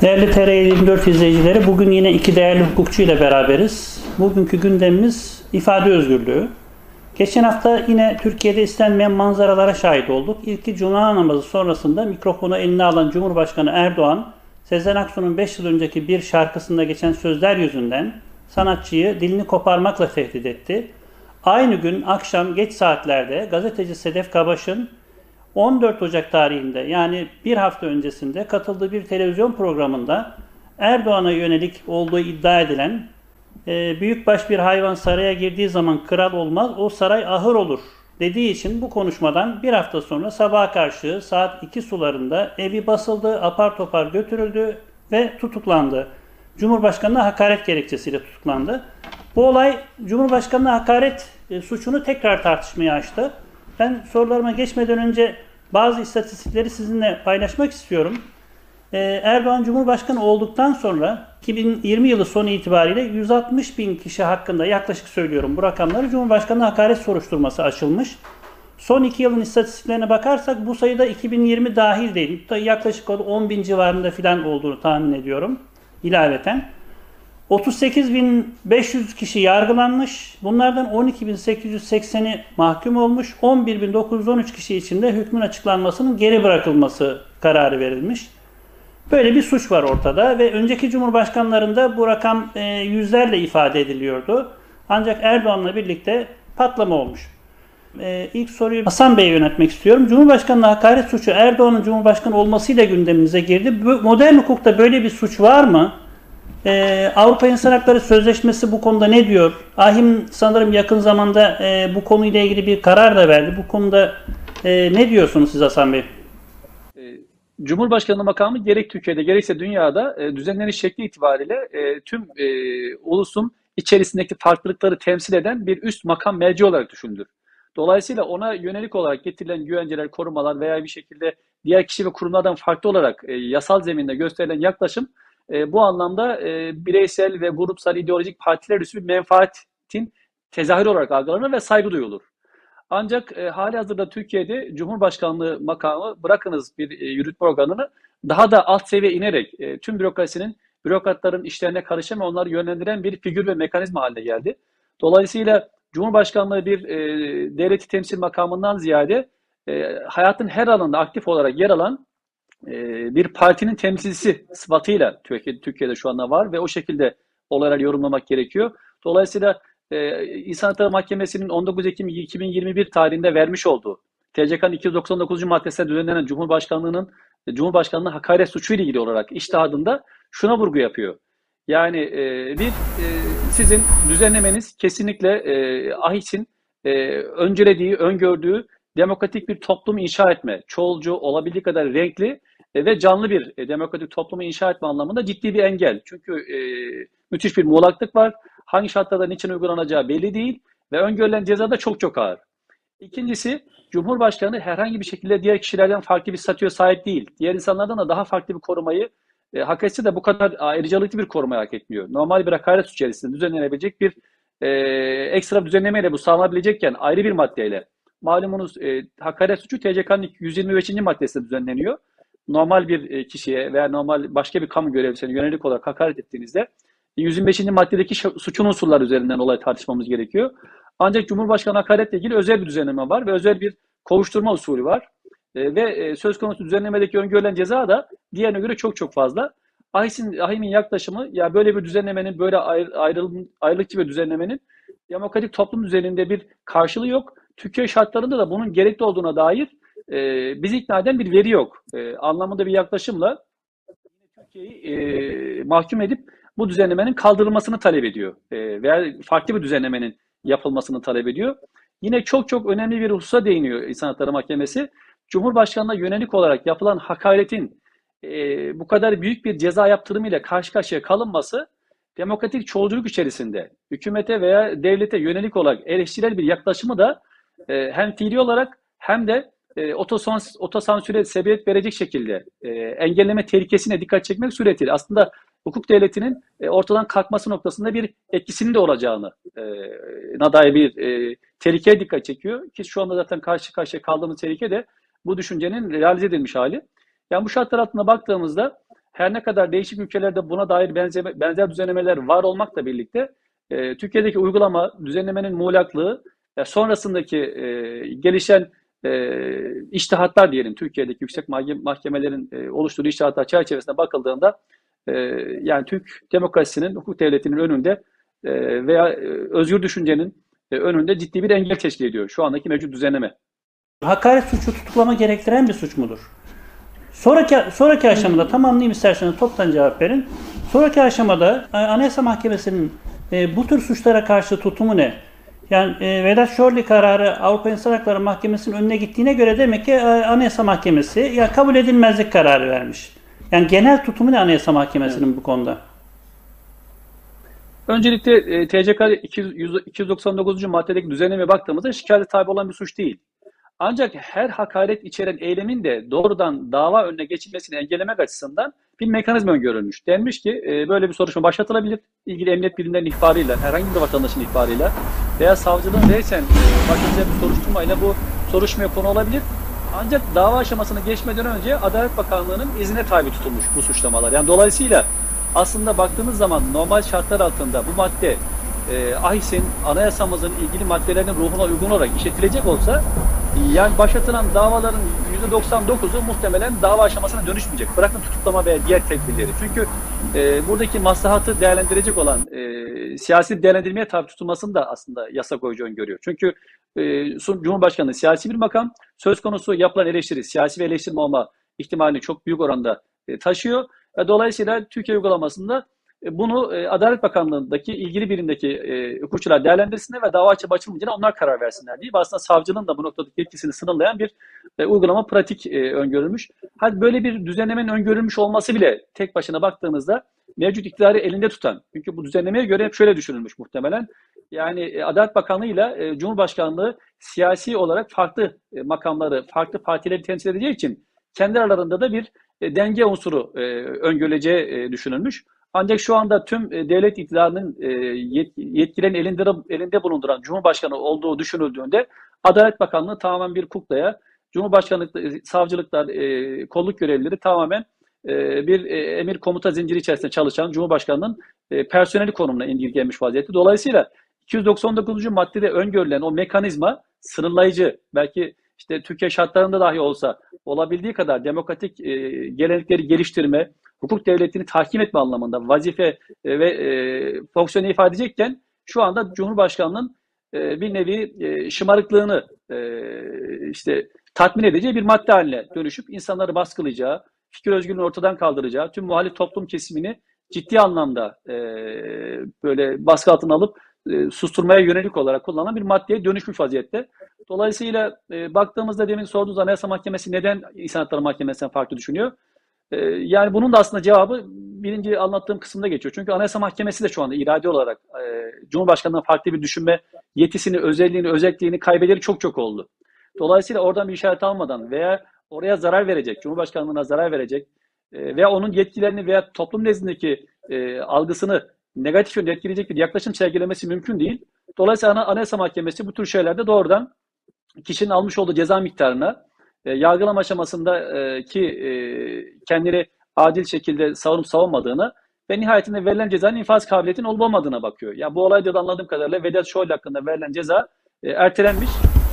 Değerli TR24 izleyicileri, bugün yine iki değerli hukukçu ile beraberiz. Bugünkü gündemimiz ifade özgürlüğü. Geçen hafta yine Türkiye'de istenmeyen manzaralara şahit olduk. İlki Cuma namazı sonrasında mikrofonu eline alan Cumhurbaşkanı Erdoğan, Sezen Aksu'nun 5 yıl önceki bir şarkısında geçen sözler yüzünden sanatçıyı dilini koparmakla tehdit etti. Aynı gün akşam geç saatlerde gazeteci Sedef Kabaş'ın 14 Ocak tarihinde yani bir hafta öncesinde katıldığı bir televizyon programında Erdoğan'a yönelik olduğu iddia edilen e, büyükbaş bir hayvan saraya girdiği zaman kral olmaz o saray ahır olur dediği için bu konuşmadan bir hafta sonra sabaha karşı saat 2 sularında evi basıldı, apar topar götürüldü ve tutuklandı. Cumhurbaşkanına hakaret gerekçesiyle tutuklandı. Bu olay Cumhurbaşkanına hakaret e, suçunu tekrar tartışmaya açtı. Ben sorularıma geçmeden önce bazı istatistikleri sizinle paylaşmak istiyorum. Ee, Erdoğan Cumhurbaşkanı olduktan sonra 2020 yılı sonu itibariyle 160 bin kişi hakkında yaklaşık söylüyorum bu rakamları Cumhurbaşkanı hakaret soruşturması açılmış. Son iki yılın istatistiklerine bakarsak bu sayıda 2020 dahil değil. Yaklaşık 10 bin civarında filan olduğunu tahmin ediyorum ilaveten. 38.500 kişi yargılanmış. Bunlardan 12.880'i mahkum olmuş. 11.913 kişi için de hükmün açıklanmasının geri bırakılması kararı verilmiş. Böyle bir suç var ortada ve önceki cumhurbaşkanlarında bu rakam e, yüzlerle ifade ediliyordu. Ancak Erdoğan'la birlikte patlama olmuş. E, ilk soruyu Hasan Bey'e yönetmek istiyorum. Cumhurbaşkanlığı hakaret suçu Erdoğan'ın cumhurbaşkanı olmasıyla gündemimize girdi. Modern hukukta böyle bir suç var mı? Ee, Avrupa İnsan Hakları Sözleşmesi bu konuda ne diyor? Ahim sanırım yakın zamanda e, bu konuyla ilgili bir karar da verdi. Bu konuda e, ne diyorsunuz siz Hasan Bey? Ee, Cumhurbaşkanlığı makamı gerek Türkiye'de gerekse dünyada e, düzenleniş şekli itibariyle e, tüm e, ulusun içerisindeki farklılıkları temsil eden bir üst makam merci olarak düşünülür. Dolayısıyla ona yönelik olarak getirilen güvenceler, korumalar veya bir şekilde diğer kişi ve kurumlardan farklı olarak e, yasal zeminde gösterilen yaklaşım e, bu anlamda e, bireysel ve grupsal ideolojik partiler üstü bir menfaatin tezahür olarak algılanır ve saygı duyulur. Ancak e, hali hazırda Türkiye'de Cumhurbaşkanlığı makamı bırakınız bir e, yürütme organını daha da alt seviye inerek e, tüm bürokrasinin bürokratların işlerine karışan ve onları yönlendiren bir figür ve mekanizma haline geldi. Dolayısıyla Cumhurbaşkanlığı bir e, devleti temsil makamından ziyade e, hayatın her alanında aktif olarak yer alan bir partinin temsilcisi sıfatıyla Türkiye, Türkiye'de şu anda var ve o şekilde olayları yorumlamak gerekiyor. Dolayısıyla e, İnsan Hakları Mahkemesi'nin 19 Ekim 2021 tarihinde vermiş olduğu TCK'nın 299. maddesine düzenlenen Cumhurbaşkanlığı'nın e, Cumhurbaşkanlığı hakaret suçu ile ilgili olarak iştihadında şuna vurgu yapıyor. Yani e, bir sizin düzenlemeniz kesinlikle e, AHİS'in öncelediği, öngördüğü demokratik bir toplum inşa etme, çoğulcu, olabildiği kadar renkli ve canlı bir e, demokratik toplumu inşa etme anlamında ciddi bir engel. Çünkü e, müthiş bir muğlaklık var. Hangi şartlarda niçin uygulanacağı belli değil ve öngörülen ceza da çok çok ağır. İkincisi, Cumhurbaşkanı herhangi bir şekilde diğer kişilerden farklı bir statüye sahip değil. Diğer insanlardan da daha farklı bir korumayı e, hak etse de bu kadar ayrıcalıklı bir korumayı hak etmiyor. Normal bir hakaret suçu içerisinde düzenlenebilecek bir e, ekstra düzenlemeyle bu sağlanabilecekken ayrı bir maddeyle malumunuz e, hakaret suçu TCK'nın 125. maddesinde düzenleniyor normal bir e, kişiye veya normal başka bir kamu görevlisine yönelik olarak hakaret ettiğinizde 125. maddedeki suçun unsurlar üzerinden olay tartışmamız gerekiyor. Ancak Cumhurbaşkanı hakaretle ilgili özel bir düzenleme var ve özel bir kovuşturma usulü var. E, ve e, söz konusu düzenlemedeki öngörülen ceza da diğerine göre çok çok fazla. Ahim'in, Ahim'in yaklaşımı ya böyle bir düzenlemenin, böyle ayrı, ayrıl, ayrılıkçı bir düzenlemenin demokratik toplum üzerinde bir karşılığı yok. Türkiye şartlarında da bunun gerekli olduğuna dair e, bizi ikna eden bir veri yok. E, anlamında bir yaklaşımla Türkiye'yi e, mahkum edip bu düzenlemenin kaldırılmasını talep ediyor. E, veya farklı bir düzenlemenin yapılmasını talep ediyor. Yine çok çok önemli bir hususa değiniyor İnsan Hakları Mahkemesi. Cumhurbaşkanına yönelik olarak yapılan hakaretin e, bu kadar büyük bir ceza yaptırımıyla karşı karşıya kalınması demokratik çoğulculuk içerisinde hükümete veya devlete yönelik olarak eleştirel bir yaklaşımı da e, hem fiili olarak hem de e, otosans, otosansüre sebebiyet verecek şekilde e, engelleme tehlikesine dikkat çekmek suretiyle aslında hukuk devletinin e, ortadan kalkması noktasında bir etkisinin de olacağını e, dair bir e, tehlikeye dikkat çekiyor. Ki şu anda zaten karşı karşıya kaldığımız tehlike de bu düşüncenin realize edilmiş hali. Yani bu şartlar altında baktığımızda her ne kadar değişik ülkelerde buna dair benzer, benzer düzenlemeler var olmakla birlikte e, Türkiye'deki uygulama, düzenlemenin muğlaklığı sonrasındaki e, gelişen e, iştihatlar diyelim Türkiye'deki yüksek mahkemelerin e, oluşturduğu iştihatlar çerçevesinde bakıldığında e, yani Türk demokrasisinin, hukuk devletinin önünde e, veya e, özgür düşüncenin e, önünde ciddi bir engel teşkil ediyor şu andaki mevcut düzenleme. Hakaret suçu tutuklama gerektiren bir suç mudur? Sonraki sonraki aşamada tamamlayayım isterseniz toptan cevap verin. Sonraki aşamada Anayasa Mahkemesi'nin e, bu tür suçlara karşı tutumu ne? Yani e, Vedat Şorli kararı Avrupa İnsan Hakları Mahkemesi'nin önüne gittiğine göre demek ki e, Anayasa Mahkemesi ya kabul edilmezlik kararı vermiş. Yani genel tutumu ne Anayasa Mahkemesi'nin evet. bu konuda? Öncelikle e, TCK 299. maddedeki düzenlemeye baktığımızda şikayete tabi olan bir suç değil. Ancak her hakaret içeren eylemin de doğrudan dava önüne geçilmesini engellemek açısından bir mekanizma öngörülmüş. Denmiş ki e, böyle bir soruşturma başlatılabilir. ilgili emniyet birimlerinin ihbarıyla, herhangi bir vatandaşın ihbarıyla veya savcılığın reysen başlayacağı bir soruşturmayla bu soruşturmaya konu olabilir. Ancak dava aşamasını geçmeden önce Adalet Bakanlığı'nın izine tabi tutulmuş bu suçlamalar. Yani dolayısıyla aslında baktığınız zaman normal şartlar altında bu madde e, AHİS'in anayasamızın ilgili maddelerinin ruhuna uygun olarak işletilecek olsa yani başlatılan davaların %99'u muhtemelen dava aşamasına dönüşmeyecek. Bırakın tutuklama veya diğer tedbirleri. Çünkü e, buradaki maslahatı değerlendirecek olan e, siyasi değerlendirmeye tabi tutulmasını da aslında yasa koyucu öngörüyor. Çünkü e, Cumhurbaşkanı siyasi bir makam, söz konusu yapılan eleştiri, siyasi ve eleştirme olma ihtimalini çok büyük oranda e, taşıyor. E, dolayısıyla Türkiye uygulamasında bunu e, Adalet Bakanlığı'ndaki ilgili birimdeki e, hukukçular değerlendirsinler ve dava açıp açılmayacağına onlar karar versinler diye aslında savcının da bu noktadaki yetkisini sınırlayan bir e, uygulama pratik e, öngörülmüş. Hadi böyle bir düzenlemenin öngörülmüş olması bile tek başına baktığınızda mevcut iktidarı elinde tutan. Çünkü bu düzenlemeye göre hep şöyle düşünülmüş muhtemelen. Yani e, Adalet Bakanlığı ile e, Cumhurbaşkanlığı siyasi olarak farklı e, makamları, farklı partileri temsil edeceği için kendi aralarında da bir e, denge unsuru e, öngörüleceği e, düşünülmüş. Ancak şu anda tüm e, devlet iktidarının e, yetkilerini elinde, elinde bulunduran Cumhurbaşkanı olduğu düşünüldüğünde Adalet Bakanlığı tamamen bir kuklaya, Cumhurbaşkanlık, e, savcılıklar, kolluk görevlileri tamamen bir emir komuta zinciri içerisinde çalışan Cumhurbaşkanı'nın personeli konumuna indirgenmiş vaziyette. Dolayısıyla 299. maddede öngörülen o mekanizma sınırlayıcı, belki işte Türkiye şartlarında dahi olsa olabildiği kadar demokratik e, gelenekleri geliştirme, hukuk devletini tahkim etme anlamında vazife e, ve e, fonksiyonu ifade edecekken şu anda Cumhurbaşkanı'nın e, bir nevi e, şımarıklığını e, işte tatmin edeceği bir madde haline dönüşüp insanları baskılayacağı, fikir özgürlüğünü ortadan kaldıracağı, tüm muhalif toplum kesimini ciddi anlamda e, böyle baskı altına alıp e, susturmaya yönelik olarak kullanılan bir maddeye dönüşmüş vaziyette. Dolayısıyla e, baktığımızda demin sorduğunuz Anayasa Mahkemesi neden İnsan Hakları Mahkemesi'nden farklı düşünüyor? E, yani bunun da aslında cevabı birinci anlattığım kısımda geçiyor. Çünkü Anayasa Mahkemesi de şu anda irade olarak e, Cumhurbaşkanı'ndan farklı bir düşünme yetisini, özelliğini, özelliğini kaybederi çok çok oldu. Dolayısıyla oradan bir işaret almadan veya oraya zarar verecek, Cumhurbaşkanlığına zarar verecek e, veya onun yetkilerini veya toplum nezdindeki e, algısını negatif yönde etkileyecek bir yaklaşım sergilemesi mümkün değil. Dolayısıyla Anayasa Mahkemesi bu tür şeylerde doğrudan kişinin almış olduğu ceza miktarına e, yargılama aşamasında e, e, kendini adil şekilde savunup savunmadığını ve nihayetinde verilen cezanın infaz kabiliyetinin olup olmadığına bakıyor. Ya yani bu olayda da anladığım kadarıyla Vedat Şoyle hakkında verilen ceza e, ertelenmiş.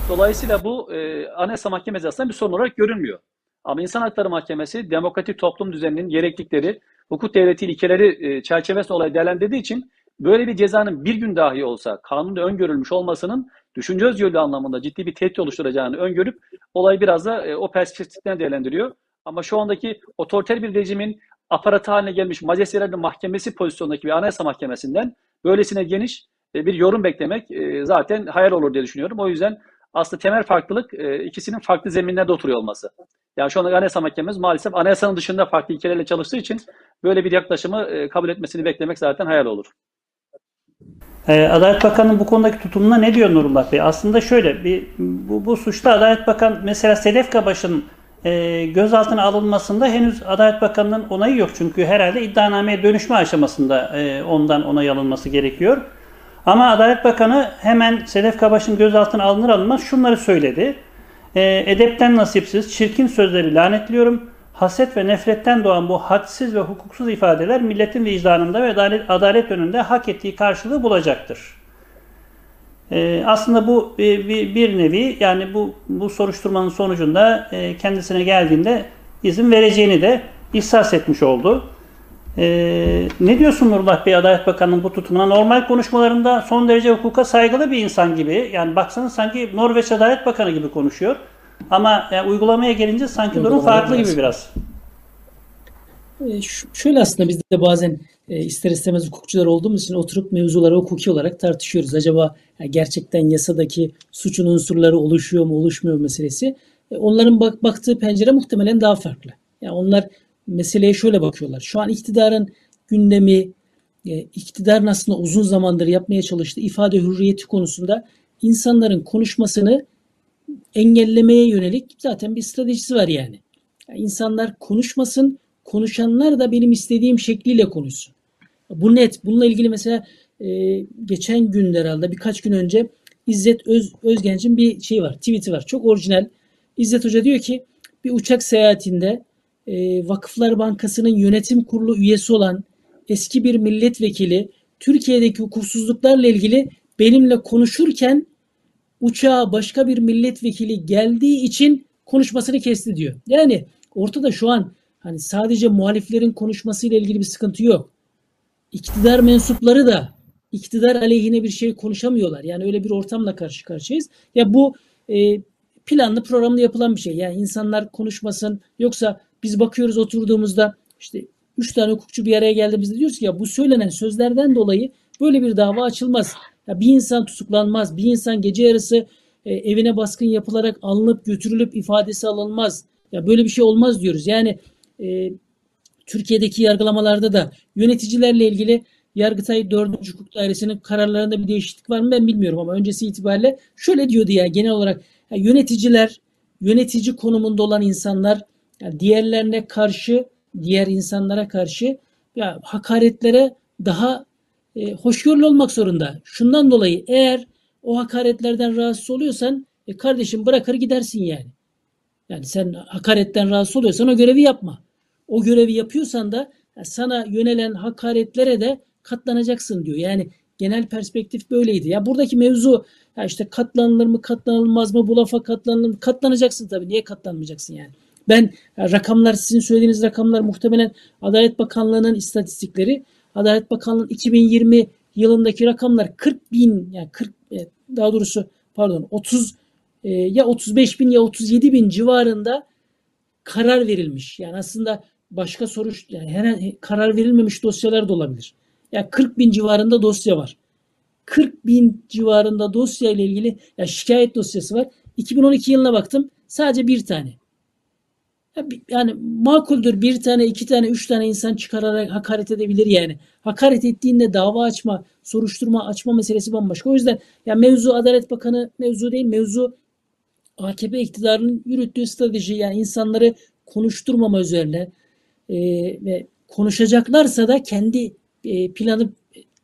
Dolayısıyla bu e, Anayasa Mahkemesi aslında bir sorun olarak görünmüyor. Ama İnsan Hakları Mahkemesi demokratik toplum düzeninin gereklilikleri, hukuk devleti ilkeleri e, çerçevesinde olayı değerlendirdiği için böyle bir cezanın bir gün dahi olsa kanunda öngörülmüş olmasının düşünce özgürlüğü anlamında ciddi bir tehdit oluşturacağını öngörüp olayı biraz da e, o perspektiften değerlendiriyor. Ama şu andaki otoriter bir rejimin aparatı haline gelmiş majestelerinin mahkemesi pozisyondaki bir anayasa mahkemesinden böylesine geniş e, bir yorum beklemek zaten hayal olur diye düşünüyorum. O yüzden aslında temel farklılık e, ikisinin farklı zeminlerde oturuyor olması. Yani şu anda Anayasa Mahkememiz maalesef anayasanın dışında farklı ilkelerle çalıştığı için böyle bir yaklaşımı e, kabul etmesini beklemek zaten hayal olur. Ee, Adalet Bakanı'nın bu konudaki tutumuna ne diyor Nurullah Bey? Aslında şöyle bir bu, bu suçta Adalet Bakan mesela Sedef Kabaş'ın e, gözaltına alınmasında henüz Adalet Bakanı'nın onayı yok. Çünkü herhalde iddianameye dönüşme aşamasında e, ondan onay alınması gerekiyor. Ama Adalet Bakanı hemen Sedef Kabaş'ın gözaltına alınır alınmaz şunları söyledi. E, edepten nasipsiz, çirkin sözleri lanetliyorum. haset ve nefretten doğan bu hadsiz ve hukuksuz ifadeler milletin vicdanında ve adalet, adalet önünde hak ettiği karşılığı bulacaktır. Ee, aslında bu bir, bir, bir nevi yani bu bu soruşturmanın sonucunda e, kendisine geldiğinde izin vereceğini de ihsas etmiş oldu. Ee, ne diyorsun Nurullah Bey Adalet Bakanı'nın bu tutumuna? Normal konuşmalarında son derece hukuka saygılı bir insan gibi. Yani baksanız sanki Norveç Adalet Bakanı gibi konuşuyor. Ama yani uygulamaya gelince sanki durum farklı gibi biraz. E, şöyle aslında biz de bazen e, ister istemez hukukçular olduğumuz için oturup mevzuları hukuki olarak tartışıyoruz. Acaba ya, gerçekten yasadaki suçun unsurları oluşuyor mu oluşmuyor mu meselesi. E, onların bak, baktığı pencere muhtemelen daha farklı. Yani onlar meseleye şöyle bakıyorlar. Şu an iktidarın gündemi, e, iktidarın aslında uzun zamandır yapmaya çalıştığı ifade hürriyeti konusunda insanların konuşmasını engellemeye yönelik zaten bir stratejisi var yani. Yani insanlar konuşmasın, konuşanlar da benim istediğim şekliyle konuşsun. Bu net. Bununla ilgili mesela e, geçen gün herhalde birkaç gün önce İzzet Öz, Özgenç'in bir şey var, tweet'i var. Çok orijinal. İzzet Hoca diyor ki bir uçak seyahatinde e, Vakıflar Bankası'nın yönetim kurulu üyesi olan eski bir milletvekili Türkiye'deki hukuksuzluklarla ilgili benimle konuşurken uçağa başka bir milletvekili geldiği için konuşmasını kesti diyor. Yani ortada şu an hani sadece muhaliflerin konuşmasıyla ilgili bir sıkıntı yok. İktidar mensupları da iktidar aleyhine bir şey konuşamıyorlar. Yani öyle bir ortamla karşı karşıyayız. Ya bu e, planlı programlı yapılan bir şey. Yani insanlar konuşmasın. Yoksa biz bakıyoruz oturduğumuzda işte üç tane hukukçu bir araya geldiğimizde diyoruz ki ya bu söylenen sözlerden dolayı böyle bir dava açılmaz. Ya bir insan tutuklanmaz. Bir insan gece yarısı e, evine baskın yapılarak alınıp götürülüp ifadesi alınmaz. Ya böyle bir şey olmaz diyoruz. Yani e, Türkiye'deki yargılamalarda da yöneticilerle ilgili Yargıtay 4. Hukuk Dairesi'nin kararlarında bir değişiklik var mı ben bilmiyorum ama öncesi itibariyle şöyle diyordu ya genel olarak ya yöneticiler, yönetici konumunda olan insanlar ya diğerlerine karşı, diğer insanlara karşı ya hakaretlere daha e, hoşgörülü olmak zorunda. Şundan dolayı eğer o hakaretlerden rahatsız oluyorsan e, kardeşim bırakır gidersin yani. Yani sen hakaretten rahatsız oluyorsan o görevi yapma. O görevi yapıyorsan da ya sana yönelen hakaretlere de katlanacaksın diyor. Yani genel perspektif böyleydi. Ya buradaki mevzu ya işte katlanılır mı katlanılmaz mı bu lafa katlanılır mı? Katlanacaksın tabii. Niye katlanmayacaksın yani? Ben ya rakamlar sizin söylediğiniz rakamlar muhtemelen Adalet Bakanlığı'nın istatistikleri. Adalet Bakanlığı 2020 yılındaki rakamlar 40 bin yani 40 e, daha doğrusu pardon 30 e, ya 35 bin ya 37 bin civarında karar verilmiş. Yani aslında başka soru yani her karar verilmemiş dosyalar da olabilir. Yani 40 bin civarında dosya var. 40 bin civarında dosya ile ilgili ya şikayet dosyası var. 2012 yılına baktım sadece bir tane. Yani makuldür bir tane, iki tane, üç tane insan çıkararak hakaret edebilir yani. Hakaret ettiğinde dava açma, soruşturma açma meselesi bambaşka. O yüzden ya mevzu Adalet Bakanı mevzu değil, mevzu AKP iktidarının yürüttüğü strateji yani insanları konuşturmama üzerine e, ve konuşacaklarsa da kendi e, planı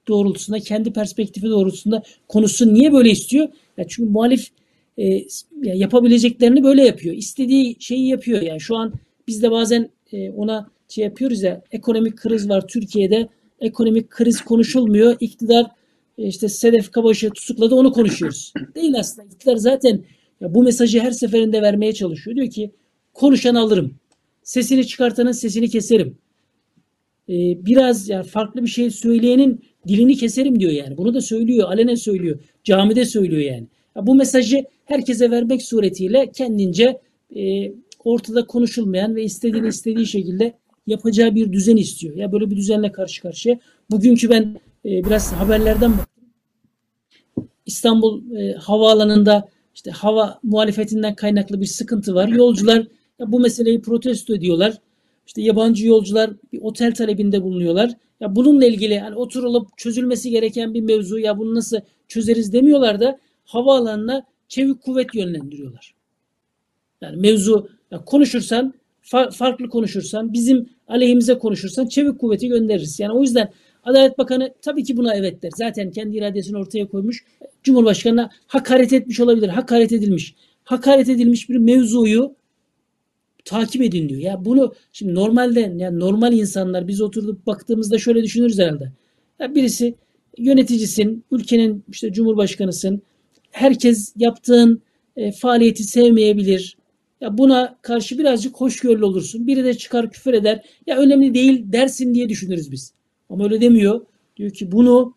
doğrultusunda, kendi perspektifi doğrultusunda konuşsun. Niye böyle istiyor? Ya çünkü muhalif e, ya yapabileceklerini böyle yapıyor. İstediği şeyi yapıyor. Yani şu an biz de bazen e, ona şey yapıyoruz ya ekonomik kriz var Türkiye'de. Ekonomik kriz konuşulmuyor. İktidar e, işte Sedef Kabaş'ı tutukladı onu konuşuyoruz. Değil aslında. İktidar zaten ya bu mesajı her seferinde vermeye çalışıyor. Diyor ki konuşan alırım. Sesini çıkartanın sesini keserim. Ee, biraz yani farklı bir şey söyleyenin dilini keserim diyor yani. Bunu da söylüyor, alenen söylüyor. Camide söylüyor yani. Bu mesajı herkese vermek suretiyle kendince e, ortada konuşulmayan ve istediğini istediği şekilde yapacağı bir düzen istiyor. Ya böyle bir düzenle karşı karşıya. Bugünkü ben e, biraz haberlerden baktım. İstanbul e, havaalanında işte hava muhalefetinden kaynaklı bir sıkıntı var. Yolcular ya bu meseleyi protesto ediyorlar. İşte yabancı yolcular bir otel talebinde bulunuyorlar. Ya bununla ilgili hani oturulup çözülmesi gereken bir mevzu ya bunu nasıl çözeriz demiyorlar da havaalanına çevik kuvvet yönlendiriyorlar. Yani mevzu ya konuşursan fa- farklı konuşursan bizim aleyhimize konuşursan çevik kuvveti göndeririz. Yani o yüzden Adalet Bakanı tabii ki buna evet der. Zaten kendi iradesini ortaya koymuş. Cumhurbaşkanına hakaret etmiş olabilir. Hakaret edilmiş. Hakaret edilmiş bir mevzuyu takip edin diyor. Ya bunu şimdi normalde yani normal insanlar biz oturup baktığımızda şöyle düşünürüz herhalde. Ya birisi yöneticisin, ülkenin işte cumhurbaşkanısın. Herkes yaptığın e, faaliyeti sevmeyebilir. Ya buna karşı birazcık hoşgörülü olursun. Biri de çıkar küfür eder. Ya önemli değil dersin diye düşünürüz biz. Ama öyle demiyor. Diyor ki bunu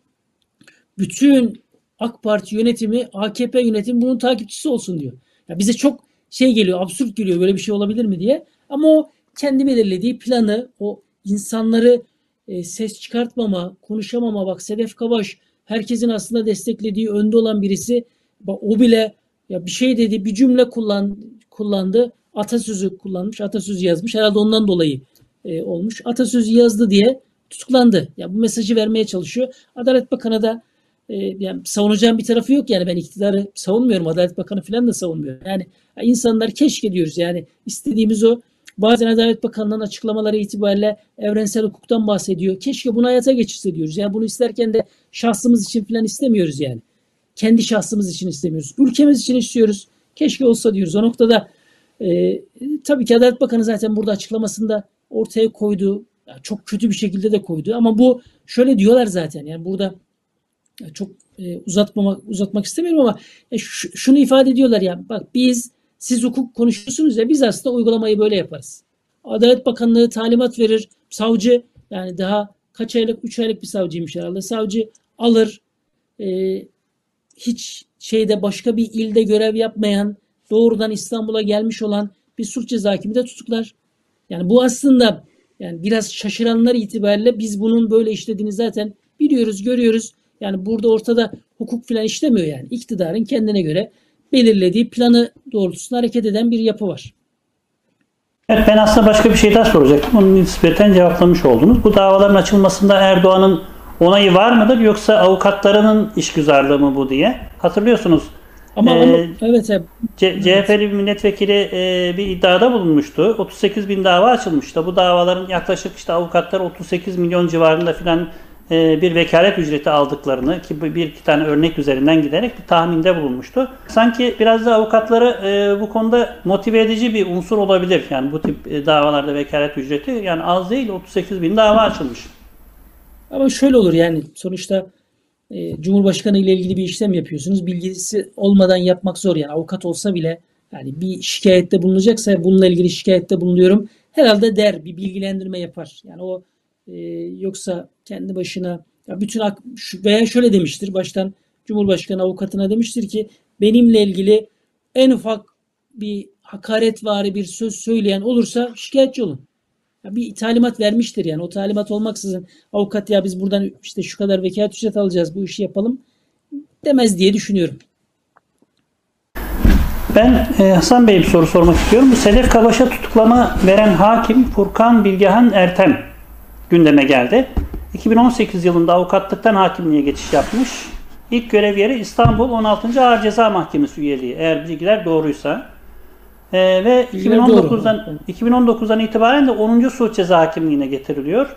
bütün AK Parti yönetimi, AKP yönetimi bunun takipçisi olsun diyor. Ya bize çok şey geliyor, absürt geliyor böyle bir şey olabilir mi diye. Ama o kendi belirlediği planı, o insanları e, ses çıkartmama, konuşamama bak Sedef Kabaş herkesin aslında desteklediği önde olan birisi. O bile ya bir şey dedi, bir cümle kullan, kullandı. Atasözü kullanmış, atasözü yazmış. Herhalde ondan dolayı e, olmuş. Atasözü yazdı diye tutuklandı. Ya bu mesajı vermeye çalışıyor. Adalet Bakanı da e, yani savunacağım bir tarafı yok yani ben iktidarı savunmuyorum. Adalet Bakanı falan da savunmuyor. Yani ya insanlar keşke diyoruz yani istediğimiz o. Bazen Adalet Bakanlığı'nın açıklamaları itibariyle evrensel hukuktan bahsediyor. Keşke bunu hayata geçirse diyoruz. Yani bunu isterken de şahsımız için falan istemiyoruz yani. Kendi şahsımız için istemiyoruz. Ülkemiz için istiyoruz. Keşke olsa diyoruz. O noktada e, tabii ki Adalet Bakanı zaten burada açıklamasında ortaya koydu. Yani çok kötü bir şekilde de koydu. Ama bu şöyle diyorlar zaten. Yani burada ya çok e, uzatmamak uzatmak istemiyorum ama e, şunu ifade ediyorlar ya bak biz siz hukuk konuşuyorsunuz ya biz aslında uygulamayı böyle yaparız. Adalet Bakanlığı talimat verir. Savcı yani daha kaç aylık 3 aylık bir savcıymış herhalde. Savcı alır e, hiç şeyde başka bir ilde görev yapmayan doğrudan İstanbul'a gelmiş olan bir suç ceza hakimi de tutuklar. Yani bu aslında yani biraz şaşıranlar itibariyle biz bunun böyle işlediğini zaten biliyoruz, görüyoruz. Yani burada ortada hukuk falan işlemiyor yani. İktidarın kendine göre belirlediği planı doğrultusunda hareket eden bir yapı var. Evet ben aslında başka bir şey daha soracaktım. Onu nispeten cevaplamış oldunuz. Bu davaların açılmasında Erdoğan'ın onayı var mıdır yoksa avukatlarının işgüzarlığı mı bu diye? Hatırlıyorsunuz. Ama, Ee, ama evet. C- CHP'li bir milletvekili e, bir iddiada bulunmuştu. 38 bin dava açılmıştı. Bu davaların yaklaşık işte avukatlar 38 milyon civarında filan e, bir vekalet ücreti aldıklarını ki bir iki tane örnek üzerinden giderek bir tahminde bulunmuştu. Sanki biraz da avukatları e, bu konuda motive edici bir unsur olabilir. Yani bu tip e, davalarda vekalet ücreti yani az değil 38 bin dava açılmış. Ama şöyle olur yani sonuçta e, Cumhurbaşkanı ile ilgili bir işlem yapıyorsunuz. Bilgisi olmadan yapmak zor yani avukat olsa bile yani bir şikayette bulunacaksa bununla ilgili şikayette bulunuyorum. Herhalde der bir bilgilendirme yapar. Yani o e, yoksa kendi başına ya bütün veya şöyle demiştir baştan Cumhurbaşkanı avukatına demiştir ki benimle ilgili en ufak bir hakaretvari bir söz söyleyen olursa şikayetçi olun. Bir talimat vermiştir yani. O talimat olmaksızın avukat ya biz buradan işte şu kadar vekalet ücret alacağız bu işi yapalım demez diye düşünüyorum. Ben e, Hasan Bey'e bir soru sormak istiyorum. Sedef Kabaş'a tutuklama veren hakim Furkan Bilgehan Ertem gündeme geldi. 2018 yılında avukatlıktan hakimliğe geçiş yapmış. İlk görev yeri İstanbul 16. Ağır Ceza Mahkemesi üyeliği eğer bilgiler doğruysa. E, ve Bilgiler 2019'dan doğru. 2019'dan itibaren de 10. suç ceza hakimliğine getiriliyor.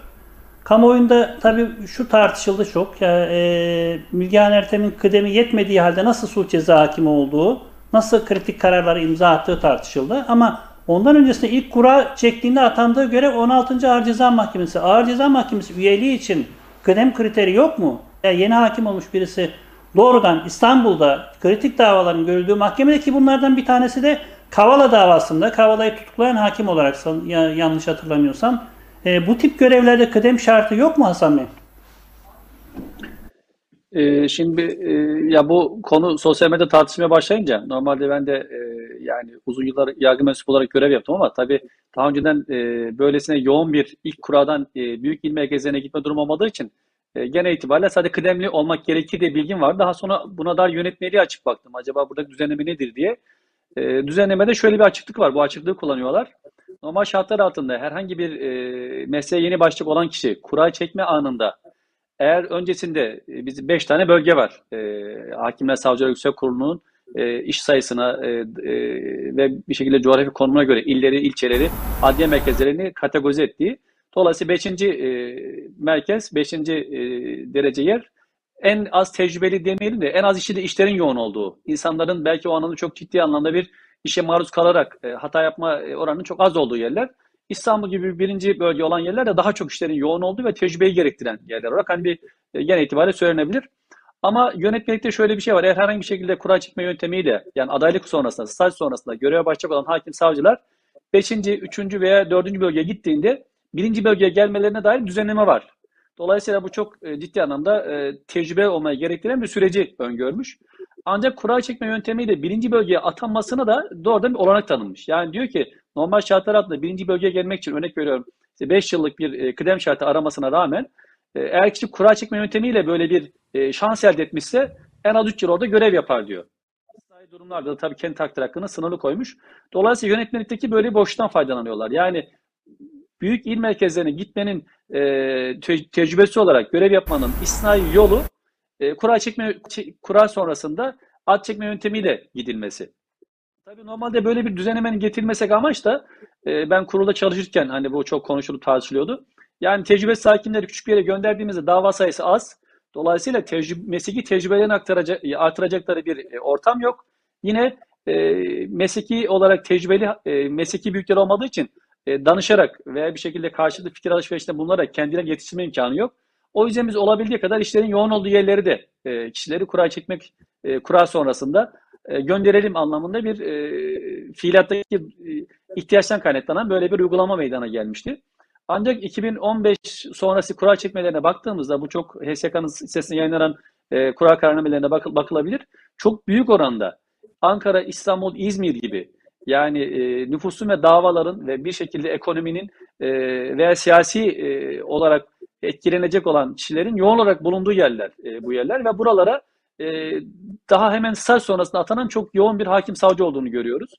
Kamuoyunda tabii şu tartışıldı çok. Ya, e, Bilgehan Ertem'in kıdemi yetmediği halde nasıl suç ceza hakimi olduğu, nasıl kritik kararları imza attığı tartışıldı. Ama ondan öncesinde ilk kura çektiğinde atandığı göre 16. Ağır Ceza Mahkemesi. Ağır Ceza Mahkemesi üyeliği için kıdem kriteri yok mu? Ya yeni hakim olmuş birisi doğrudan İstanbul'da kritik davaların görüldüğü mahkemede ki bunlardan bir tanesi de Kavala davasında Kavala'yı tutuklayan hakim olarak yanlış hatırlamıyorsam e, bu tip görevlerde kıdem şartı yok mu Hasan Bey? Ee, şimdi e, ya bu konu sosyal medyada tartışmaya başlayınca normalde ben de e, yani uzun yıllar yargı mensubu olarak görev yaptım ama tabii daha önceden e, böylesine yoğun bir ilk kuradan e, büyük il merkezlerine gitme durumu olmadığı için e, genel itibariyle sadece kıdemli olmak gerekir diye bilgim vardı. Daha sonra buna dair yönetmeliğe açıp baktım. Acaba burada düzenleme nedir diye. E, düzenlemede şöyle bir açıklık var. Bu açıklığı kullanıyorlar. Normal şartlar altında herhangi bir e, mesleğe yeni başlayacak olan kişi kura çekme anında eğer öncesinde e, bizim 5 tane bölge var. E, Hakimler Savcılar Yüksek Kurulu'nun e, iş sayısına e, e, ve bir şekilde coğrafi konumuna göre illeri, ilçeleri, adliye merkezlerini kategorize ettiği. Dolayısıyla 5. E, merkez, 5. E, derece yer en az tecrübeli demeyelim de en az işi de işlerin yoğun olduğu, insanların belki o anlamda çok ciddi anlamda bir işe maruz kalarak e, hata yapma e, oranının çok az olduğu yerler. İstanbul gibi birinci bölge olan yerler de daha çok işlerin yoğun olduğu ve tecrübeyi gerektiren yerler olarak hani bir e, genel itibariyle söylenebilir. Ama yönetmelikte şöyle bir şey var. Eğer herhangi bir şekilde kura çekme yöntemiyle yani adaylık sonrasında, staj sonrasında göreve başlayacak olan hakim savcılar 5. 3. veya 4. bölgeye gittiğinde birinci bölgeye gelmelerine dair düzenleme var. Dolayısıyla bu çok e, ciddi anlamda e, tecrübe olmaya gerektiren bir süreci öngörmüş. Ancak kura çekme yöntemiyle birinci bölgeye atanmasına da doğrudan bir olanak tanınmış. Yani diyor ki normal şartlar altında birinci bölgeye gelmek için örnek veriyorum 5 yıllık bir e, kıdem şartı aramasına rağmen eğer kişi kura çekme yöntemiyle böyle bir şans elde etmişse en az 3 yıl orada görev yapar diyor. Durumlarda da tabii kendi takdir hakkını sınırlı koymuş. Dolayısıyla yönetmelikteki böyle bir boşluktan faydalanıyorlar. Yani büyük il merkezlerine gitmenin e, te- tecrübesi olarak görev yapmanın istisnai yolu e, kura çekme çe- kura sonrasında ad çekme yöntemiyle gidilmesi. Tabii normalde böyle bir düzenlemenin getirilmesi amaç da e, ben kurulda çalışırken hani bu çok konuşulup tartışılıyordu. Yani tecrübesiz hakimleri küçük bir yere gönderdiğimizde dava sayısı az. Dolayısıyla tecrübe, mesleki tecrübelerini aktaracak, artıracakları bir e, ortam yok. Yine e, mesleki olarak tecrübeli e, mesleki büyükler olmadığı için e, danışarak veya bir şekilde karşılıklı fikir alışverişinde bulunarak kendilerine yetiştirme imkanı yok. O yüzden biz olabildiği kadar işlerin yoğun olduğu yerleri de e, kişileri kura çekmek, e, kura sonrasında gönderelim anlamında bir e, ihtiyaçtan kaynaklanan böyle bir uygulama meydana gelmişti. Ancak 2015 sonrası kura çekmelerine baktığımızda bu çok HSK'nın sitesinde yayınlanan kura kararnamelerine bakıl, bakılabilir. Çok büyük oranda Ankara, İstanbul, İzmir gibi yani e, nüfusun ve davaların ve bir şekilde ekonominin e, veya siyasi e, olarak etkilenecek olan kişilerin yoğun olarak bulunduğu yerler e, bu yerler ve buralara e, daha hemen staj sonrasında atanan çok yoğun bir hakim savcı olduğunu görüyoruz.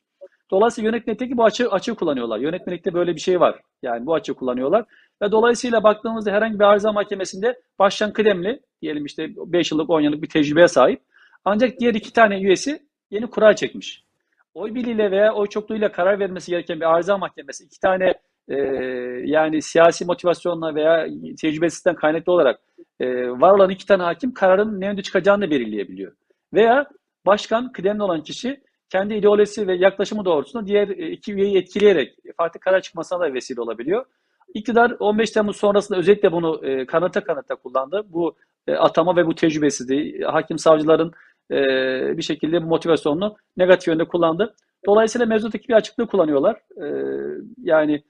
Dolayısıyla yönetmelikteki bu açı, açığı kullanıyorlar. Yönetmelikte böyle bir şey var. Yani bu açığı kullanıyorlar. Ve dolayısıyla baktığımızda herhangi bir arıza mahkemesinde baştan kıdemli, diyelim işte 5 yıllık 10 yıllık bir tecrübeye sahip. Ancak diğer iki tane üyesi yeni kura çekmiş. Oy birliğiyle veya oy çokluğuyla karar vermesi gereken bir arıza mahkemesi iki tane e, yani siyasi motivasyonla veya tecrübesizden kaynaklı olarak e, var olan iki tane hakim kararın ne yönde çıkacağını da belirleyebiliyor. Veya başkan kıdemli olan kişi kendi ideolojisi ve yaklaşımı doğrultusunda diğer e, iki üyeyi etkileyerek farklı karar çıkmasına da vesile olabiliyor. İktidar 15 Temmuz sonrasında özellikle bunu e, kanıta kanıta kullandı. Bu e, atama ve bu tecrübesizliği hakim savcıların e, bir şekilde motivasyonunu negatif yönde kullandı. Dolayısıyla mevzuttaki bir açıklığı kullanıyorlar. E, yani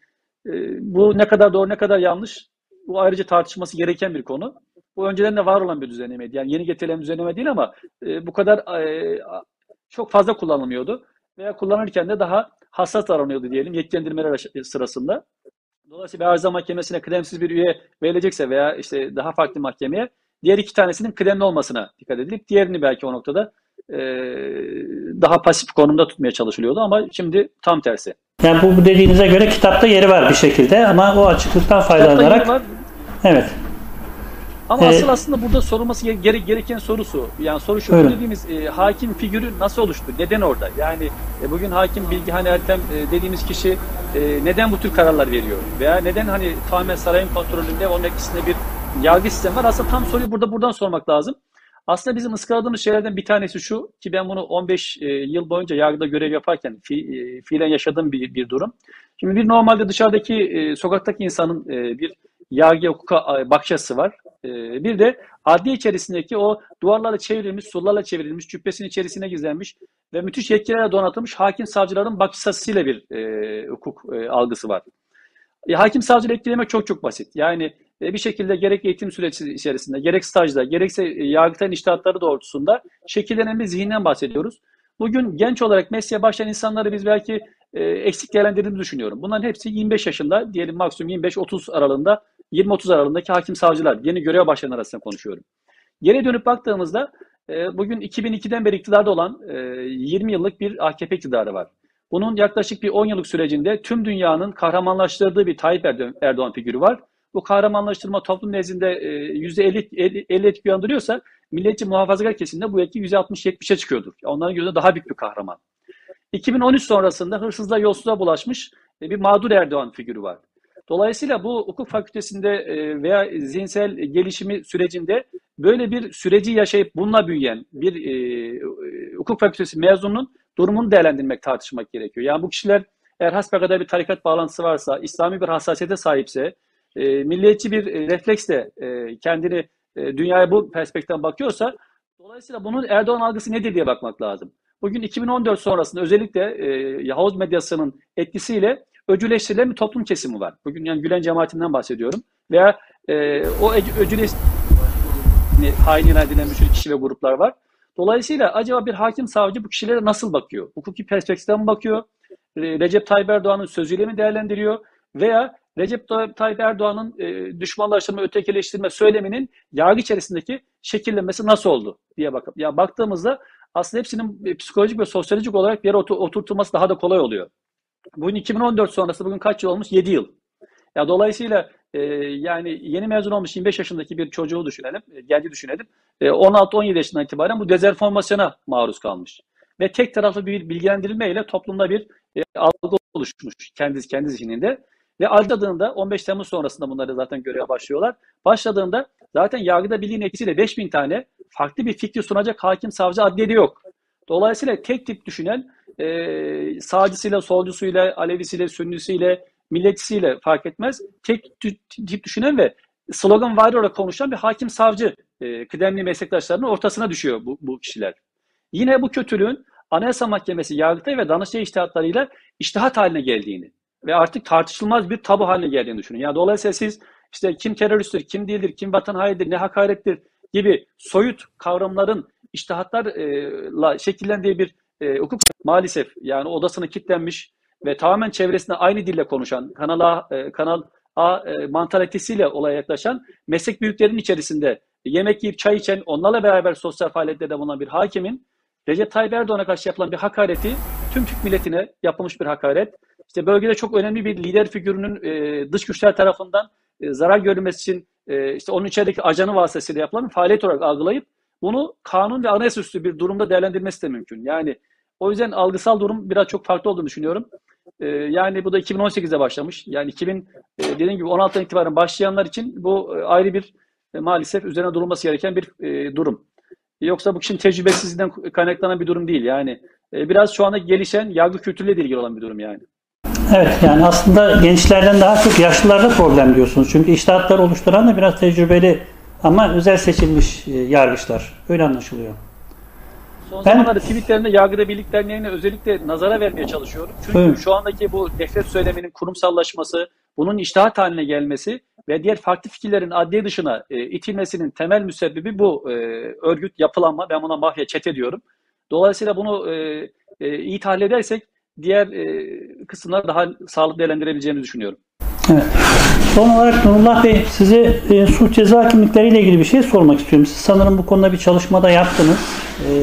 e, bu ne kadar doğru ne kadar yanlış bu ayrıca tartışması gereken bir konu. Bu önceden de var olan bir düzenlemeydi. Yani yeni getirilen düzenleme değil ama bu kadar çok fazla kullanılmıyordu. Veya kullanırken de daha hassas davranıyordu diyelim yetkilendirmeler sırasında. Dolayısıyla bir arıza mahkemesine kıdemsiz bir üye verilecekse veya işte daha farklı mahkemeye diğer iki tanesinin kıdemli olmasına dikkat edilip diğerini belki o noktada e, daha pasif konumda tutmaya çalışılıyordu ama şimdi tam tersi. Yani bu dediğinize göre kitapta yeri var bir şekilde ama o açıklıktan faydalanarak Var. evet. Ama Ee, asıl aslında burada sorulması gere- gere- gereken sorusu. Yani soru şu dediğimiz e, hakim figürü nasıl oluştu? Neden orada? Yani e, bugün hakim Bilgihan Ertem e, dediğimiz kişi e, neden bu tür kararlar veriyor? Veya neden hani tamamen sarayın kontrolünde onun etkisinde bir yargı sistemi var? Aslında tam soruyu burada buradan sormak lazım. Aslında bizim ıskaladığımız şeylerden bir tanesi şu ki ben bunu 15 e, yıl boyunca yargıda görev yaparken fi, e, fiilen yaşadığım bir, bir durum. Şimdi bir normalde dışarıdaki e, sokaktaki insanın bir yargı hukuka bakış açısı var. Bir de adliye içerisindeki o duvarlarla çevrilmiş, surlarla çevrilmiş, cübbesinin içerisine gizlenmiş ve müthiş yetkilerle donatılmış hakim savcıların bakış açısıyla bir e, hukuk algısı var. E, hakim savcıları etkilemek çok çok basit. Yani bir şekilde gerek eğitim süreci içerisinde, gerek stajda, gerekse e, yargıtayın iştahatları doğrultusunda şekillenen bir zihinden bahsediyoruz. Bugün genç olarak mesleğe başlayan insanları biz belki e, eksik değerlendirdiğimizi düşünüyorum. Bunların hepsi 25 yaşında, diyelim maksimum 25-30 aralığında, 20-30 aralığındaki hakim savcılar, yeni görev başlayan arasında konuşuyorum. Geri dönüp baktığımızda e, bugün 2002'den beri iktidarda olan e, 20 yıllık bir AKP iktidarı var. Bunun yaklaşık bir 10 yıllık sürecinde tüm dünyanın kahramanlaştırdığı bir Tayyip Erdo- Erdoğan figürü var. Bu kahramanlaştırma toplum nezdinde e, %50 50 50 etki uyandırıyorsa milliyetçi muhafazakar kesimde bu etki %60-70'e çıkıyordur. Onların gözünde daha büyük bir kahraman. 2013 sonrasında hırsızlığa yolsuzluğa bulaşmış e, bir mağdur Erdoğan figürü var. Dolayısıyla bu hukuk fakültesinde e, veya zihinsel gelişimi sürecinde böyle bir süreci yaşayıp bununla büyüyen bir e, hukuk fakültesi mezununun durumunu değerlendirmek, tartışmak gerekiyor. Yani bu kişiler eğer hasbelkader bir tarikat bağlantısı varsa, İslami bir hassasiyete sahipse, e, milliyetçi bir e, refleksle e, kendini e, dünyaya bu perspektiften bakıyorsa, dolayısıyla bunun Erdoğan algısı nedir diye bakmak lazım. Bugün 2014 sonrasında özellikle e, Yahuz medyasının etkisiyle öcüleştirilen bir toplum kesimi var. Bugün yani Gülen cemaatinden bahsediyorum. Veya e, o öcüleş hain ilan edilen bir sürü kişi ve gruplar var. Dolayısıyla acaba bir hakim savcı bu kişilere nasıl bakıyor? Hukuki perspektiften mi bakıyor? Recep Tayyip Erdoğan'ın sözüyle mi değerlendiriyor? Veya Recep Tayyip Erdoğan'ın e, düşmanlaştırma, ötekileştirme söyleminin yargı içerisindeki şekillenmesi nasıl oldu diye bakıp ya baktığımızda aslında hepsinin psikolojik ve sosyolojik olarak bir yere oturtulması daha da kolay oluyor. Bugün 2014 sonrası bugün kaç yıl olmuş? 7 yıl. Ya dolayısıyla e, yani yeni mezun olmuş 25 yaşındaki bir çocuğu düşünelim, e, genci düşünelim. E, 16-17 yaşından itibaren bu dezenformasyona maruz kalmış. Ve tek taraflı bir bilgilendirilme ile toplumda bir e, algı oluşmuş kendi, kendi zihninde. Ve başladığında 15 Temmuz sonrasında bunları zaten göreve başlıyorlar. Başladığında zaten yargıda bildiğin etkisiyle 5000 tane farklı bir fikri sunacak hakim savcı adliyede yok. Dolayısıyla tek tip düşünen e, sağcısıyla, solcusuyla, Alevisiyle, Sünnisiyle, milletçisiyle fark etmez. Tek tip düşünen ve slogan var olarak konuşan bir hakim savcı e, kıdemli meslektaşlarının ortasına düşüyor bu, bu kişiler. Yine bu kötülüğün Anayasa Mahkemesi, Yargıtay ve Danıştay iştihatlarıyla iştihat haline geldiğini ve artık tartışılmaz bir tabu haline geldiğini düşünün. Yani dolayısıyla siz işte kim teröristtir, kim değildir, kim vatan hainidir, ne hakarettir gibi soyut kavramların iştihatlarla şekillendiği bir e, hukuk maalesef yani odasını kilitlenmiş ve tamamen çevresinde aynı dille konuşan, Kanal A, e, Kanal A e, mantalitesiyle olaya yaklaşan meslek büyüklerinin içerisinde yemek yiyip çay içen, onlarla beraber sosyal faaliyetlerde bulunan bir hakimin Recep Tayyip Erdoğan'a karşı yapılan bir hakareti tüm Türk milletine yapılmış bir hakaret. İşte bölgede çok önemli bir lider figürünün e, dış güçler tarafından e, zarar görülmesi için e, işte onun içerideki ajanı vasıtasıyla yapılan bir faaliyet olarak algılayıp bunu kanun ve anayasa üstü bir durumda değerlendirmesi de mümkün. Yani o yüzden algısal durum biraz çok farklı olduğunu düşünüyorum. Ee, yani bu da 2018'de başlamış. Yani 2000 e, dediğim gibi 16'dan itibaren başlayanlar için bu e, ayrı bir e, maalesef üzerine durulması gereken bir e, durum. Yoksa bu kişinin tecrübesizliğinden kaynaklanan bir durum değil. Yani e, biraz şu anda gelişen yargı kültürüyle ilgili olan bir durum yani. Evet yani aslında gençlerden daha çok yaşlılarda problem diyorsunuz. Çünkü iştahatlar oluşturan da biraz tecrübeli ama özel seçilmiş e, yargıçlar. Öyle anlaşılıyor. Son ben, zamanlarda tweetlerinde Yargıda Birlik Derneği'ne özellikle nazara vermeye çalışıyorum. Çünkü evet. şu andaki bu nefret söyleminin kurumsallaşması, bunun iştahat haline gelmesi ve diğer farklı fikirlerin adliye dışına e, itilmesinin temel müsebbibi bu e, örgüt yapılanma. Ben buna mafya çete diyorum. Dolayısıyla bunu e, e, iyi tahlil edersek diğer e, kısımları daha sağlıklı değerlendirebileceğimizi düşünüyorum. Evet. Son olarak Nurullah Bey size e, suç ceza kimlikleriyle ilgili bir şey sormak istiyorum. Siz sanırım bu konuda bir çalışmada yaptınız. E,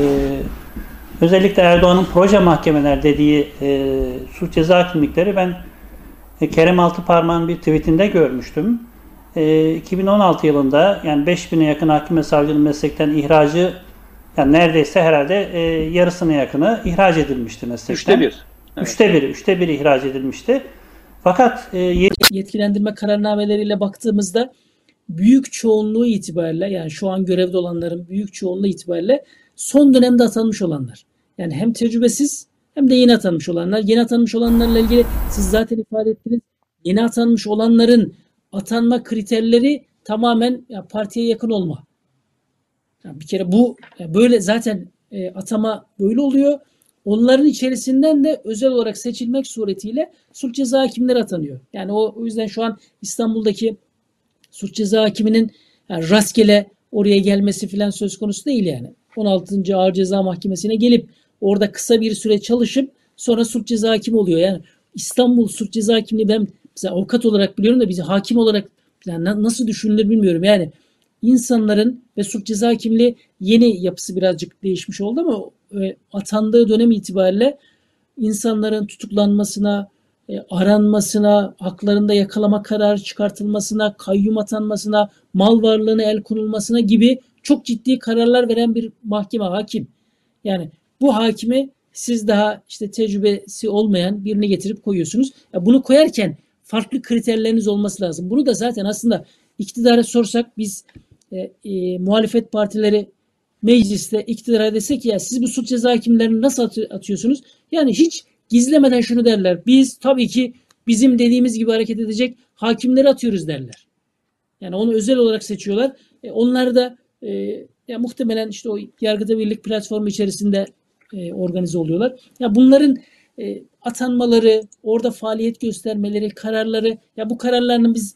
özellikle Erdoğan'ın proje mahkemeler dediği e, suç ceza kimlikleri ben e, Kerem Altıparmak'ın bir tweetinde görmüştüm. E, 2016 yılında yani 5000'e yakın hakim ve savcının meslekten ihracı yani neredeyse herhalde e, yarısına yakını ihraç edilmişti meslekten. Üçte bir. Evet. Üçte bir, üçte bir ihraç edilmişti. Fakat e, yetkilendirme kararnameleriyle baktığımızda büyük çoğunluğu itibariyle yani şu an görevde olanların büyük çoğunluğu itibariyle son dönemde atanmış olanlar. Yani hem tecrübesiz hem de yeni atanmış olanlar. Yeni atanmış olanlarla ilgili siz zaten ifade ettiniz. Yeni atanmış olanların atanma kriterleri tamamen ya partiye yakın olma. Yani bir kere bu böyle zaten e, atama böyle oluyor. Onların içerisinden de özel olarak seçilmek suretiyle suç ceza hakimleri atanıyor. Yani o, o yüzden şu an İstanbul'daki suç ceza hakiminin yani rastgele oraya gelmesi filan söz konusu değil yani. 16. Ağır Ceza Mahkemesi'ne gelip orada kısa bir süre çalışıp sonra suç ceza hakimi oluyor. Yani İstanbul suç ceza hakimliği ben mesela avukat olarak biliyorum da bizi hakim olarak yani nasıl düşünülür bilmiyorum. Yani insanların ve suç ceza hakimliği yeni yapısı birazcık değişmiş oldu ama e, atandığı dönem itibariyle insanların tutuklanmasına, e, aranmasına, haklarında yakalama kararı çıkartılmasına, kayyum atanmasına, mal varlığına el konulmasına gibi çok ciddi kararlar veren bir mahkeme hakim. Yani bu hakimi siz daha işte tecrübesi olmayan birini getirip koyuyorsunuz. Ya bunu koyarken farklı kriterleriniz olması lazım. Bunu da zaten aslında iktidara sorsak biz e, e, muhalefet partileri mecliste iktidara desek ya siz bu suç ceza hakimlerini nasıl atı- atıyorsunuz? Yani hiç gizlemeden şunu derler. Biz tabii ki bizim dediğimiz gibi hareket edecek hakimleri atıyoruz derler. Yani onu özel olarak seçiyorlar. E, onlar da e, ya muhtemelen işte o Yargıda Birlik platformu içerisinde e, organize oluyorlar. Ya bunların e, atanmaları, orada faaliyet göstermeleri, kararları ya bu kararlarının biz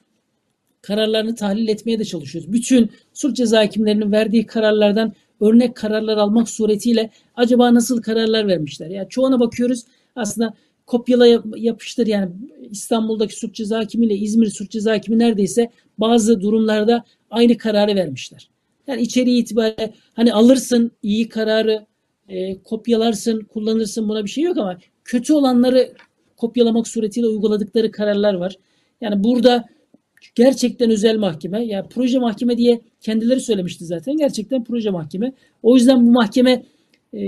kararlarını tahlil etmeye de çalışıyoruz. Bütün suç ceza hakimlerinin verdiği kararlardan örnek kararlar almak suretiyle acaba nasıl kararlar vermişler? Ya çoğuna bakıyoruz aslında kopyala yap- yapıştır yani İstanbul'daki suç ceza hakimi ile İzmir suç ceza hakimi neredeyse bazı durumlarda aynı kararı vermişler. Yani içeriği itibariyle hani alırsın iyi kararı e, kopyalarsın, kullanırsın buna bir şey yok ama kötü olanları kopyalamak suretiyle uyguladıkları kararlar var. Yani burada gerçekten özel mahkeme, ya proje mahkeme diye kendileri söylemişti zaten. Gerçekten proje mahkeme. O yüzden bu mahkeme e,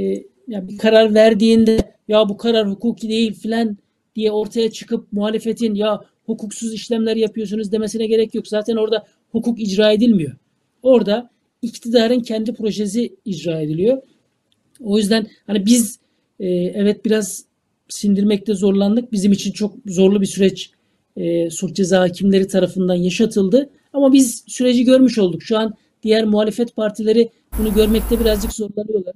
ya bir karar verdiğinde ya bu karar hukuki değil filan diye ortaya çıkıp muhalefetin ya hukuksuz işlemler yapıyorsunuz demesine gerek yok. Zaten orada hukuk icra edilmiyor. Orada iktidarın kendi projesi icra ediliyor. O yüzden hani biz e, evet biraz sindirmekte zorlandık. Bizim için çok zorlu bir süreç e, suç ceza hakimleri tarafından yaşatıldı. Ama biz süreci görmüş olduk. Şu an diğer muhalefet partileri bunu görmekte birazcık zorlanıyorlar.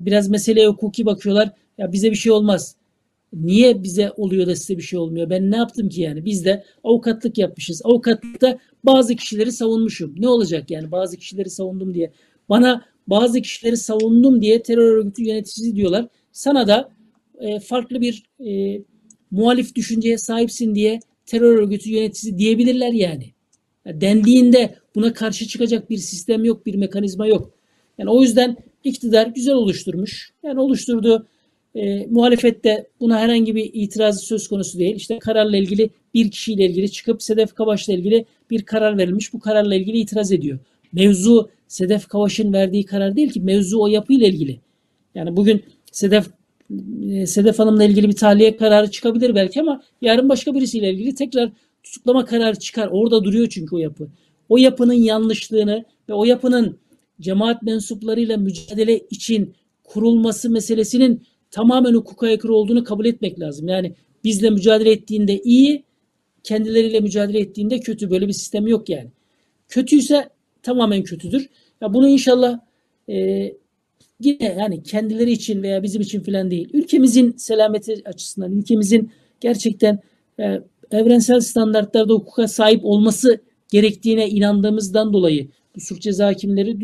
Biraz meseleye hukuki bakıyorlar. Ya bize bir şey olmaz. Niye bize oluyor da size bir şey olmuyor? Ben ne yaptım ki yani? Biz de avukatlık yapmışız. Avukatlıkta bazı kişileri savunmuşum. Ne olacak yani bazı kişileri savundum diye. Bana bazı kişileri savundum diye terör örgütü yöneticisi diyorlar. Sana da e, farklı bir e, muhalif düşünceye sahipsin diye terör örgütü yöneticisi diyebilirler yani. Ya dendiğinde buna karşı çıkacak bir sistem yok, bir mekanizma yok. Yani o yüzden iktidar güzel oluşturmuş. Yani oluşturduğu e, muhalefette buna herhangi bir itirazı söz konusu değil. İşte kararla ilgili bir kişiyle ilgili çıkıp Sedef Kavaş'la ilgili bir karar verilmiş. Bu kararla ilgili itiraz ediyor. Mevzu Sedef Kavaş'ın verdiği karar değil ki mevzu o yapıyla ilgili. Yani bugün Sedef Sedef Hanım'la ilgili bir tahliye kararı çıkabilir belki ama yarın başka birisiyle ilgili tekrar tutuklama kararı çıkar. Orada duruyor çünkü o yapı. O yapının yanlışlığını ve o yapının cemaat mensuplarıyla mücadele için kurulması meselesinin tamamen hukuka aykırı olduğunu kabul etmek lazım. Yani bizle mücadele ettiğinde iyi, kendileriyle mücadele ettiğinde kötü. Böyle bir sistem yok yani. Kötüyse tamamen kötüdür. Ya bunu inşallah e, yine yani kendileri için veya bizim için filan değil. Ülkemizin selameti açısından, ülkemizin gerçekten e, evrensel standartlarda hukuka sahip olması gerektiğine inandığımızdan dolayı bu suç ceza hakimleri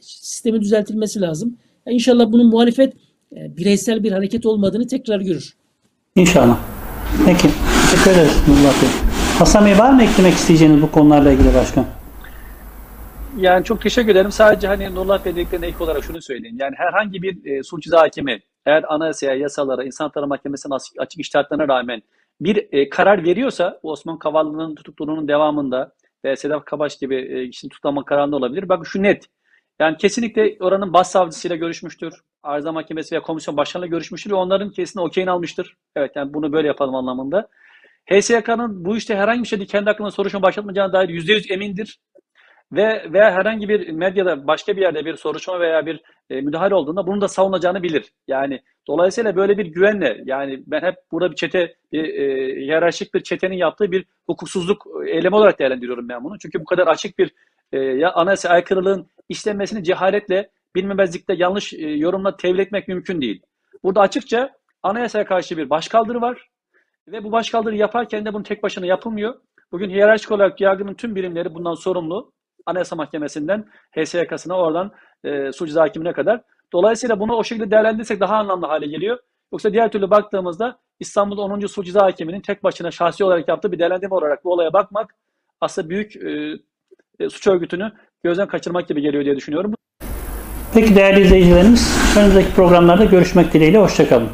sistemi düzeltilmesi lazım. Ya inşallah bunun muhalefet e, bireysel bir hareket olmadığını tekrar görür. İnşallah. Peki. Teşekkür ederiz Nurullah Bey. Hasan Bey var mı eklemek isteyeceğiniz bu konularla ilgili başkan? Yani çok teşekkür ederim. Sadece hani Nurullah Bey dediklerine ek olarak şunu söyleyeyim. Yani herhangi bir e, suç ceza hakimi eğer anayasaya, yasalara, insan hakları mahkemesinin açık, açık iştahatlarına rağmen bir e, karar veriyorsa Osman Kavallı'nın tutukluluğunun devamında ve Sedat Kabaş gibi e, kişinin tutuklama kararında olabilir. Bak şu net. Yani kesinlikle oranın başsavcısıyla görüşmüştür. Arıza Mahkemesi veya komisyon başkanıyla görüşmüştür ve onların kesin okeyini almıştır. Evet yani bunu böyle yapalım anlamında. HSYK'nın bu işte herhangi bir şeyde kendi hakkında soruşturma başlatmayacağına dair %100 emindir. Ve veya herhangi bir medyada başka bir yerde bir soruşturma veya bir e, müdahale olduğunda bunu da savunacağını bilir. Yani dolayısıyla böyle bir güvenle yani ben hep burada bir çete bir e, hiyerarşik bir çetenin yaptığı bir hukuksuzluk eylemi olarak değerlendiriyorum ben bunu. Çünkü bu kadar açık bir e, ya anayasa aykırılığın işlenmesini cehaletle bilmemezlikle yanlış e, yorumla tevil etmek mümkün değil. Burada açıkça anayasaya karşı bir başkaldırı var ve bu başkaldırı yaparken de bunu tek başına yapılmıyor. Bugün hiyerarşik olarak yargının tüm birimleri bundan sorumlu. Anayasa Mahkemesi'nden HSYK'sına oradan e, suç hakimine kadar. Dolayısıyla bunu o şekilde değerlendirirsek daha anlamlı hale geliyor. Yoksa diğer türlü baktığımızda İstanbul 10. Suç Ceza Hakimi'nin tek başına şahsi olarak yaptığı bir değerlendirme olarak bu olaya bakmak aslında büyük e, e, suç örgütünü gözden kaçırmak gibi geliyor diye düşünüyorum. Peki değerli izleyicilerimiz, önümüzdeki programlarda görüşmek dileğiyle. Hoşçakalın.